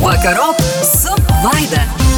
Vakarop su Vaida.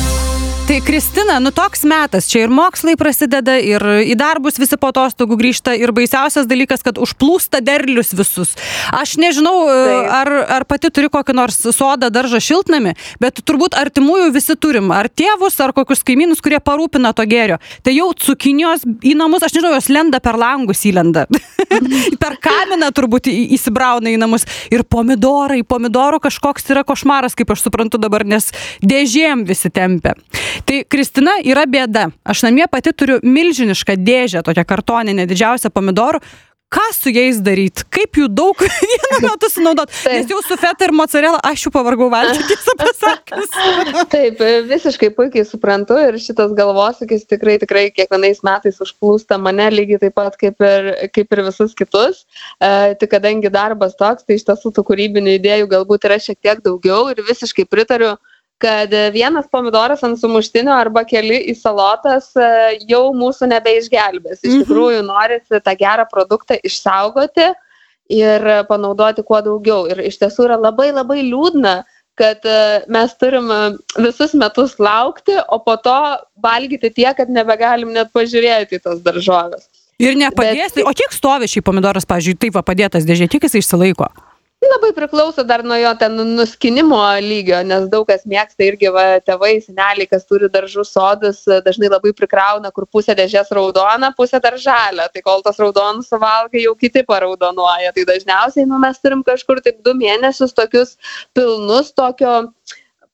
Tai Kristina, nu toks metas, čia ir mokslai prasideda, ir į darbus visi po atostogų grįžta, ir baisiausias dalykas, kad užplūsta derlius visus. Aš nežinau, Taip. ar, ar pati turi kokį nors sodą, daržą šiltnami, bet turbūt artimųjų visi turim, ar tėvus, ar kokius kaimynus, kurie parūpina to gėrio. Tai jau cukinijos į namus, aš nežinau, jos lenda per langus įlenda. per kaminą turbūt įsibrauna į namus. Ir pomidorai, pomidorų kažkoks yra košmaras, kaip aš suprantu dabar, nes dėžėm visi tempia. Tai Kristina yra bėda. Aš namie pati turiu milžinišką dėžę, tokią kartoninę, didžiausią pomidorų. Ką su jais daryti? Kaip jų daug vienu metu sunaudot? Nes jau su feta ir mozzarella aš jų pavargau valgyti, tiesą pasakius. Taip, visiškai puikiai suprantu ir šitas galvosūkis tikrai, tikrai kiekvienais metais užplūsta mane lygiai taip pat kaip ir, kaip ir visus kitus. E, tik kadangi darbas toks, tai iš tiesų tų kūrybinių idėjų galbūt yra šiek tiek daugiau ir visiškai pritariu kad e, vienas pomidoras ant sumuštinio arba keli į salotas e, jau mūsų nebeišgelbės. Iš Mhm. tikrųjų, norisi tą gerą produktą išsaugoti ir panaudoti kuo daugiau. Ir iš tiesų yra labai labai liūdna, kad e, mes turim visus metus laukti, o po to valgyti tiek, kad nebegalim net pažiūrėti į tas daržovės. Ir nepadės. Bet- O kiek stovi šiai pomidoras, pavyzdžiui, taip va padėtas dėžė, kiek jis išsilaiko? Labai priklauso dar nuo jo ten nuskinimo lygio, nes daug kas mėgsta irgi va, tėvai, seneliai, kas turi daržų sodus, dažnai labai prikrauna, kur pusė dėžės raudona, pusė dar žalia. Tai kol tas raudonus suvalgai, jau kiti paraudonuoja. Tai dažniausiai nu, mes turim kažkur taip du mėnesius tokius pilnus tokio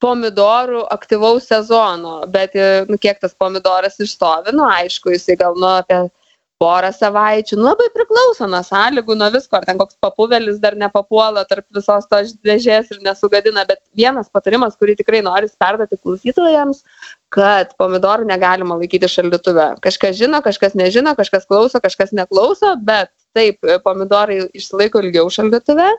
pomidorų aktyvaus sezono, bet nu, kiek tas pomidoras išstovi, nu aišku, jisai gal nu apie porą savaičių, nu, labai priklauso nuo sąlygų, nuo visko, ar ten koks papuvelis dar nepapuola tarp visos tos dėžės ir nesugadina, bet vienas patarimas, kurį tikrai noriu perduoti klausytojams, kad pomidorų negalima laikyti šaldytuve. Kažkas žino, kažkas nežino, kažkas klauso, kažkas neklauso, bet taip, pomidorai išsilaiko ilgiau šaldytuve,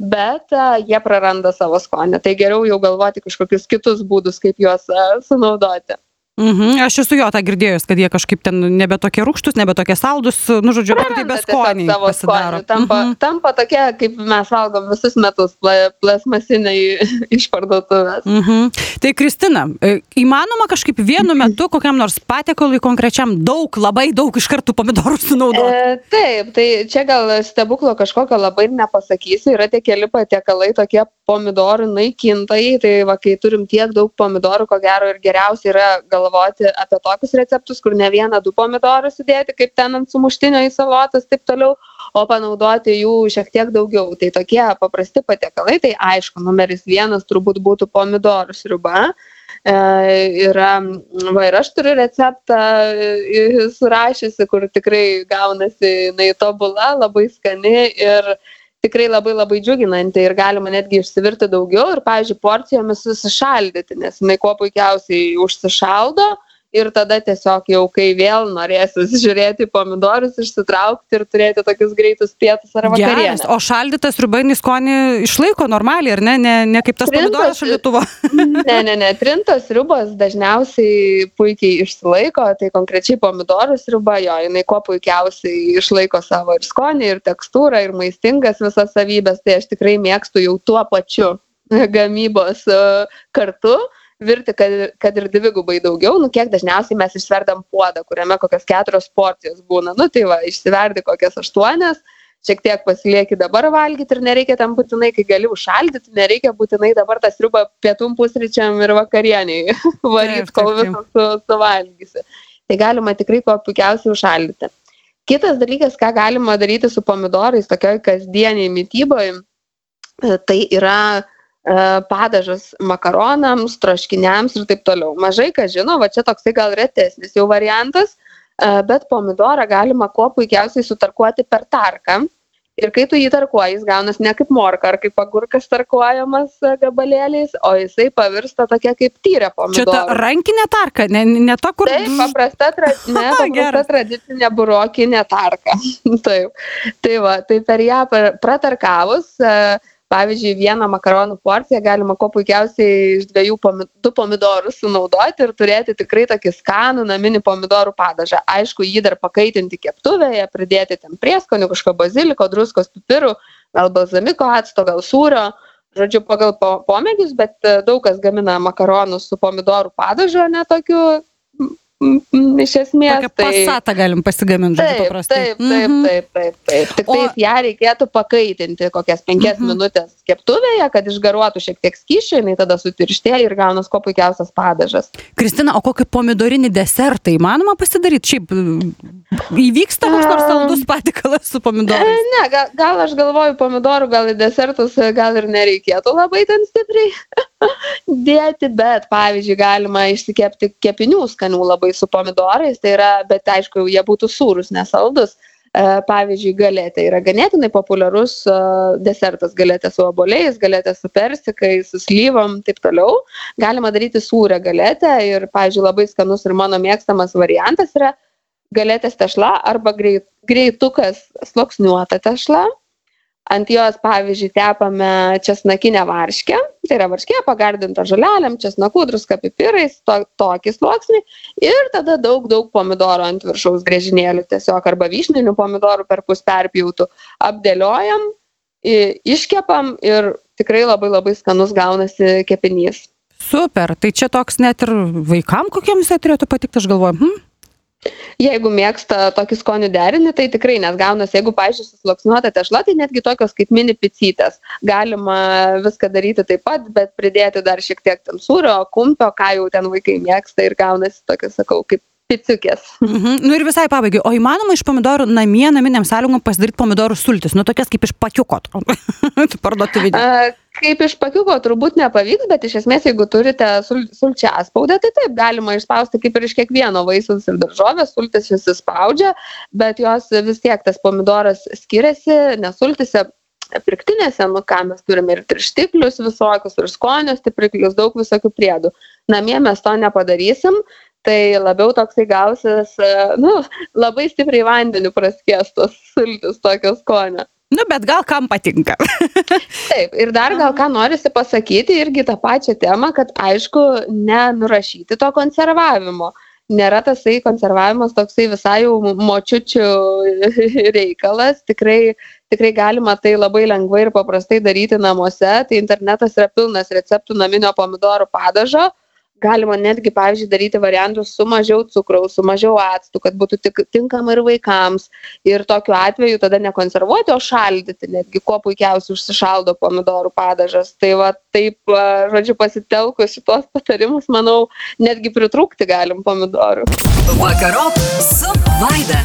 bet a, jie praranda savo skonį. Tai geriau jau galvoti kažkokius kitus būdus, kaip juos a, sunaudoti. Mhm, aš esu jo tą girdėjus, kad jie kažkaip ten nebe tokie rūkštus, nebe tokie saldus, nu, žodžiu, apskritai Praranda be tiesiog skonį savo skonį. Tampa, Mhm. tampa tokia, kaip mes valgom visus metus, pla- plasmasiniai iš parduotuvės. Mhm. Tai Kristina, e, įmanoma kažkaip vienu metu kokiam nors patiekalui konkrečiam daug, labai daug iš karto pomidorų sunaudoti? E, taip, tai čia gal stebuklo kažkokio labai nepasakysiu. Yra tie keli patiekalai, tokie pomidorų naikintojai. Tai va, kai turim tiek daug pomidorų, ko gero ir geriausia yra galvoti apie tokius receptus, kur ne vieną, du pomidorus sudėti, kaip ten ant sumuštinio į salotas, taip toliau, o panaudoti jų šiek tiek daugiau. Tai tokie paprasti patiekalai, tai aišku, numeris vienas turbūt būtų pomidorų sriuba. E, yra, va ir aš turiu receptą e, surašysi, kur tikrai gaunasi jinai tobula, labai skani ir tikrai labai labai džiuginanti ir galima netgi išsivirti daugiau ir, pavyzdžiui, porcijomis susišaldyti, nes jinai kuo puikiausiai užsišaldo ir tada tiesiog jau, kai vėl norėsis žiūrėti pomidorus, išsitraukti ir turėti tokius greitus pietus ar Geras. vakarienę. O šaldytas rubainį skonį išlaiko normaliai, ar ne? Ne, ne kaip tas Trintas- pomidoras šaldytuvo. Ne, ne, ne, trintos ribos dažniausiai puikiai išsilaiko, tai konkrečiai pomidorų sriuba, jo, jinai kuo puikiausiai išlaiko savo ir skonį, ir tekstūrą, ir maistingas visas savybės, tai aš tikrai mėgstu jau tuo pačiu gamybos e, kartu virti, kad, ir- kad ir dvigubai daugiau, nu kiek dažniausiai mes išverdam puodą, kuriame kokios keturios porcijos būna, nu tai va, išsiverdi kokias aštuonias, šiek tiek pasilieki dabar valgyti ir nereikia tam būtinai, kai gali užšaldyti, nereikia būtinai dabar tą sriubą pietum pusryčiam ir vakarieniai varyti, kol visą su, suvalgysi. Tai galima tikrai kuo puikiausiai užšaldyti. Kitas dalykas, ką galima daryti su pomidorais tokioj kasdieniai mytyboje, tai yra e, padažas makaronams, troškiniams ir taip toliau. Mažai kas žino, va čia toksai gal retesnis jau variantas, e, bet pomidorą galima kuo puikiausiai sutarkuoti per tarką. Ir kai tu jį tarkuoji, jis gaunas ne kaip morka ar kaip agurkas tarkuojamas e, gabalėliais, o jisai pavirsta tokia kaip tyrė Čia pomidorą. ta rankinė tarka, ne, ne ta, kur... Taip, paprasta, tra... ne, paprasta tradicinė burokinė tarka. Taip. Tai va, tai per ją pratarkavus, e, pavyzdžiui, vieną makaronų porciją galima kuo puikiausiai iš dviejų pomi... du pomidorus sunaudoti ir turėti tikrai tokį skanų naminį pomidorų padažą. Aišku, jį dar pakaitinti keptuvėje, pridėti ten prieskonių, kažko baziliko, druskos, pipirų, gal balzamiko acto, gal sūrio. žodžiu, pagal po, pomėgius, bet e, daug kas gamina makaronus su pomidorų padažu, ne tokiu iš esmės. Tokią pasatą galim pasigaminti, žodžiu, Taip, paprastai. taip, taip, Mhm. taip, taip, taip. Tik O- tais ją reikėtų pakaitinti kokias penkias Mhm. minutės keptuvėje, kad išgaruotų šiek tiek skyšio, jinai tada sutirštėja ir gaunas kuo puikiausias padažas. Kristina, o kokį pomidorinį desertą įmanoma pasidaryti? Šiaip mm, įvyksta koks nors saldus patikalas su E, pomidorais? Ne, gal, gal aš galvoju pomidorų, gal į desertus e, gal ir nereikėtų labai ten stipriai dėti, bet pavyzdžiui galima išsikepti kepinių skanių labai su pomidorais, tai yra, bet aišku, jie būtų sūrus, nesaldus. E, Pavyzdžiui, galėtė yra ganėtinai populiarus e, desertas, galėtė su oboliais, galėtė su persikais, su slyvom, taip toliau. Galima daryti sūrę galėtę ir, pavyzdžiui, labai skanus ir mano mėgstamas variantas yra galėtės tešla arba greit, greitukas sluoksniuota tešla. Ant jos, pavyzdžiui, tepame česnakinę varškę, tai yra varškė pagardinta žolelėm, česnakų, druska pipirais, to, tokį sluoksnį. Ir tada daug, daug pomidoro ant viršaus grėžinėlių, tiesiog arba vyšninių pomidorų per pus perpjautų. Apdėliojam, iškepam ir tikrai labai labai skanus gaunasi kepinys. Super, tai čia toks net ir vaikam kokiem jisai turėtų patikti, aš galvoju. Hm? Jeigu mėgsta tokį skonių derinį, tai tikrai, nes gaunasi, jeigu, pažiūrėjau, susluoksniuota tešla, tai netgi tokios kaip mini picytės. Galima viską daryti taip pat, bet pridėti dar šiek tiek ten sūrio, kumpio, ką jau ten vaikai mėgsta ir gaunasi tokias, sakau, kaip piciukės. Mhm. Nu ir visai pabaigai, o įmanoma iš pomidorų namie, naminiam sąlygom pasidaryti pomidorų sultis, nu tokias kaip iš pakiuko. A, Kaip iš pakiuko turbūt nepavyks, bet iš esmės, jeigu turite sul, sulčią spaudą, tai taip galima išspausti kaip ir iš kiekvieno vaisiaus ir daržovės, sultis visi spaudžia, bet jos vis tiek tas pomidoras skiriasi, nes sultise pirktinėse, nu ką mes turime ir tirštiklius visokius, ir skonio stipriklius, daug visokių priedų. Namie mes to nepadarysim, tai labiau toksai gausis, e, nu, labai stipriai vandeniu praskiestos sultis tokio skonio. Nu bet gal kam patinka. Taip, ir dar gal ką norisi pasakyti irgi tą pačią temą, kad aišku, nenurašyti to konservavimo. Nėra tasai konservavimas toksai visai jau močiučių reikalas, tikrai, tikrai galima tai labai lengvai ir paprastai daryti namuose, tai internetas yra pilnas receptų naminio pomidorų padažo. Galima netgi, pavyzdžiui, daryti variantus su mažiau cukraus, su mažiau actų, kad būtų tik, tinkama ir vaikams. Ir tokiu atveju tada nekonservuoti, o šaldyti, netgi kuo puikiausiai užsišaldo pomidorų padažas. Tai va taip, žodžiu, pasitelkus šitos patarimus, manau, netgi pritrūkti galim pomidorų. Vakarop su Vaida.